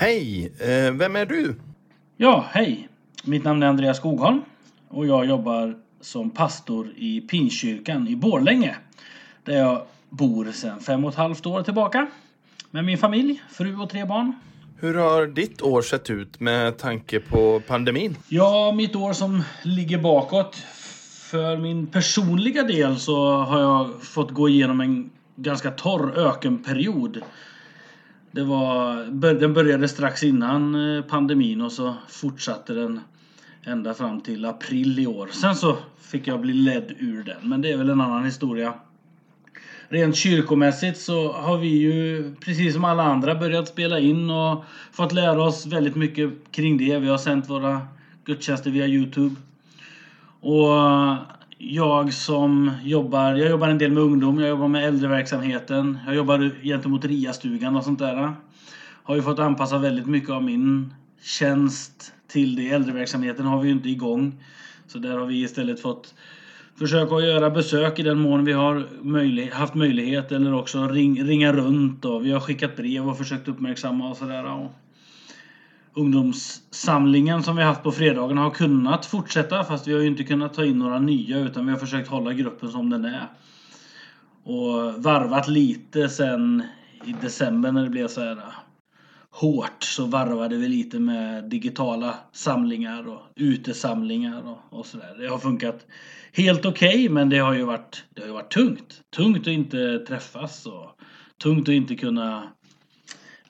Hej! Eh, vem är du? Ja, hej. Mitt namn är Andreas Skogholm och jag jobbar som pastor i Pinkyrkan i Borlänge. Där jag bor sedan fem och ett halvt år tillbaka. Med min familj, fru och tre barn. Hur har ditt år sett ut med tanke på pandemin? Ja, mitt år som ligger bakåt. För min personliga del så har jag fått gå igenom en ganska torr ökenperiod. Det var, den började strax innan eh, pandemin och så fortsatte den ända fram till april i år. Sen så fick jag bli ledd ur den, men det är väl en annan historia. Rent kyrkomässigt så har vi ju precis som alla andra börjat spela in och fått lära oss väldigt mycket kring det. Vi har sänt våra gudstjänster via Youtube. Och jag som jobbar, jag jobbar en del med ungdom, jag jobbar med äldreverksamheten, jag jobbar gentemot RIA-stugan och sånt där. Har ju fått anpassa väldigt mycket av min tjänst till det. Äldreverksamheten har vi ju inte igång. Så där har vi istället fått försöka att göra besök i den mån vi har möjlig, haft möjlighet eller också ring, ringa runt och vi har skickat brev och försökt uppmärksamma och sådär. Ungdomssamlingen som vi haft på fredagarna har kunnat fortsätta fast vi har ju inte kunnat ta in några nya utan vi har försökt hålla gruppen som den är. Och varvat lite sen i december när det blev så här eh, hårt så varvade vi lite med digitala samlingar och utesamlingar och, och sådär. Det har funkat helt okej okay, men det har ju varit, det har ju varit tungt. Tungt att inte träffas och tungt att inte kunna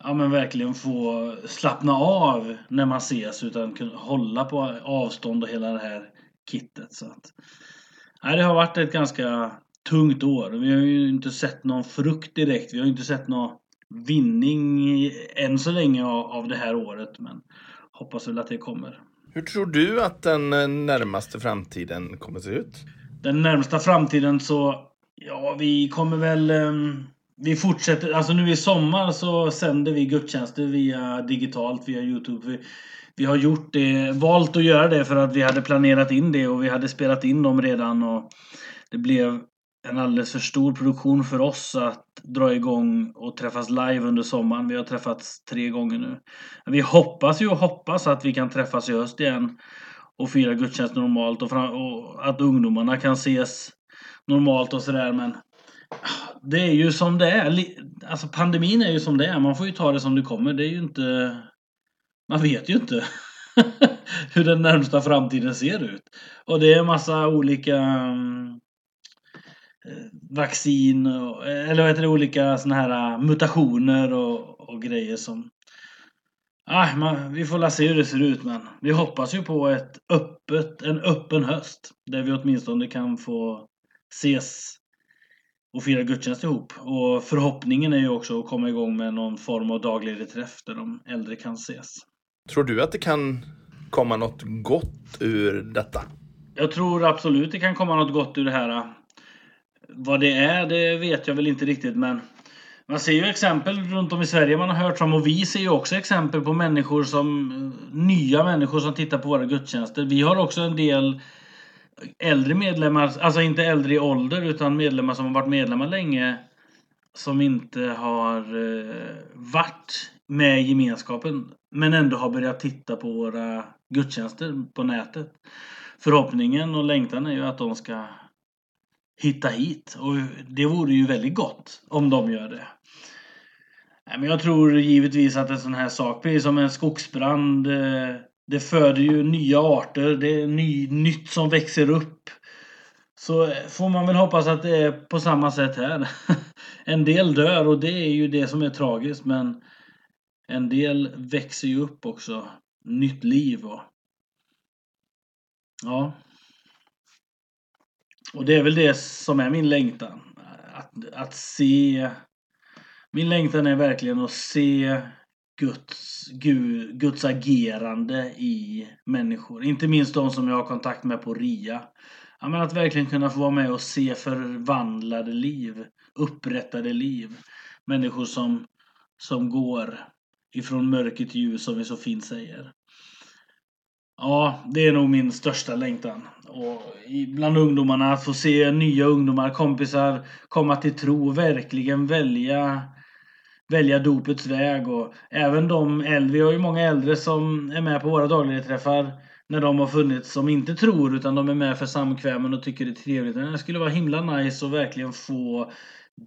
ja, men verkligen få slappna av när man ses utan kunna hålla på avstånd och hela det här kittet. Så att, nej, det har varit ett ganska tungt år. Vi har ju inte sett någon frukt direkt. Vi har inte sett någon vinning än så länge av det här året. Men hoppas väl att det kommer. Hur tror du att den eh, närmaste framtiden kommer att se ut? Den närmsta framtiden så, ja vi kommer väl um, vi fortsätter, alltså nu i sommar så sänder vi gudstjänster via digitalt, via Youtube. Vi, vi har gjort det, valt att göra det för att vi hade planerat in det och vi hade spelat in dem redan och det blev en alldeles för stor produktion för oss att dra igång och träffas live under sommaren. Vi har träffats tre gånger nu. Vi hoppas ju och hoppas att vi kan träffas i höst igen och fira gudstjänst normalt och, och att ungdomarna kan ses normalt och sådär men det är ju som det är. Alltså pandemin är ju som det är. Man får ju ta det som det kommer. Det är ju inte... Man vet ju inte hur den närmsta framtiden ser ut. Och det är en massa olika eh, vaccin och, eller vad heter det, olika såna här eh, mutationer och, och grejer som... Ah, man, vi får se hur det ser ut men vi hoppas ju på ett öppet, en öppen höst. Där vi åtminstone kan få ses och fira gudstjänst ihop. Och förhoppningen är ju också att komma igång med någon form av daglig reträff där de äldre kan ses. Tror du att det kan komma något gott ur detta? Jag tror absolut det kan komma något gott ur det här. Vad det är, det vet jag väl inte riktigt men man ser ju exempel runt om i Sverige man har hört om och vi ser ju också exempel på människor som nya människor som tittar på våra gudstjänster. Vi har också en del äldre medlemmar, alltså inte äldre i ålder utan medlemmar som har varit medlemmar länge som inte har eh, varit med i gemenskapen men ändå har börjat titta på våra gudstjänster på nätet. Förhoppningen och längtan är ju att de ska hitta hit och det vore ju väldigt gott om de gör det. Men jag tror givetvis att en sån här sak, precis som en skogsbrand eh, det föder ju nya arter, det är ny, nytt som växer upp. Så eh, får man väl hoppas att det är på samma sätt här. En del dör och det är ju det som är tragiskt men en del växer ju upp också. Nytt liv och... Ja. Och det är väl det som är min längtan. Att, att se... Min längtan är verkligen att se Guds, Gud, Guds agerande i människor. Inte minst de som jag har kontakt med på RIA. Ja, men att verkligen kunna få vara med och se förvandlade liv, upprättade liv. Människor som, som går ifrån mörker till ljus som vi så fint säger. Ja, det är nog min största längtan. Och bland ungdomarna, att få se nya ungdomar, kompisar komma till tro verkligen välja välja dopets väg och även de äldre, vi har ju många äldre som är med på våra dagliga träffar när de har funnits som inte tror utan de är med för samkvämen och tycker det är trevligt. Men det skulle vara himla nice att verkligen få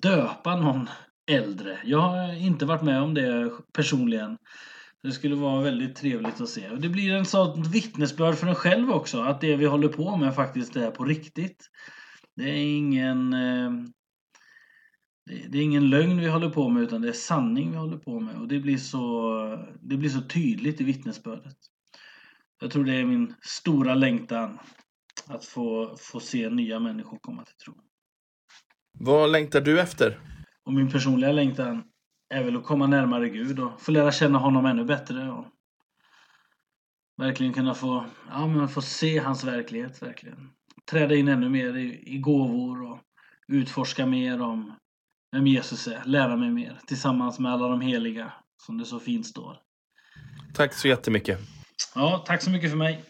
döpa någon äldre. Jag har inte varit med om det personligen. Det skulle vara väldigt trevligt att se. Och det blir en sån vittnesbörd för en själv också, att det vi håller på med faktiskt är på riktigt. Det är ingen eh, det är ingen lögn vi håller på med utan det är sanning vi håller på med och det blir så, det blir så tydligt i vittnesbördet. Jag tror det är min stora längtan att få, få se nya människor komma till tro. Vad längtar du efter? Och min personliga längtan är väl att komma närmare Gud och få lära känna honom ännu bättre. Och verkligen kunna få, ja, men få se hans verklighet. verkligen. Träda in ännu mer i, i gåvor och utforska mer om vem Jesus är. Lära mig mer tillsammans med alla de heliga, som det så fint står. Tack så jättemycket. Ja, tack så mycket för mig.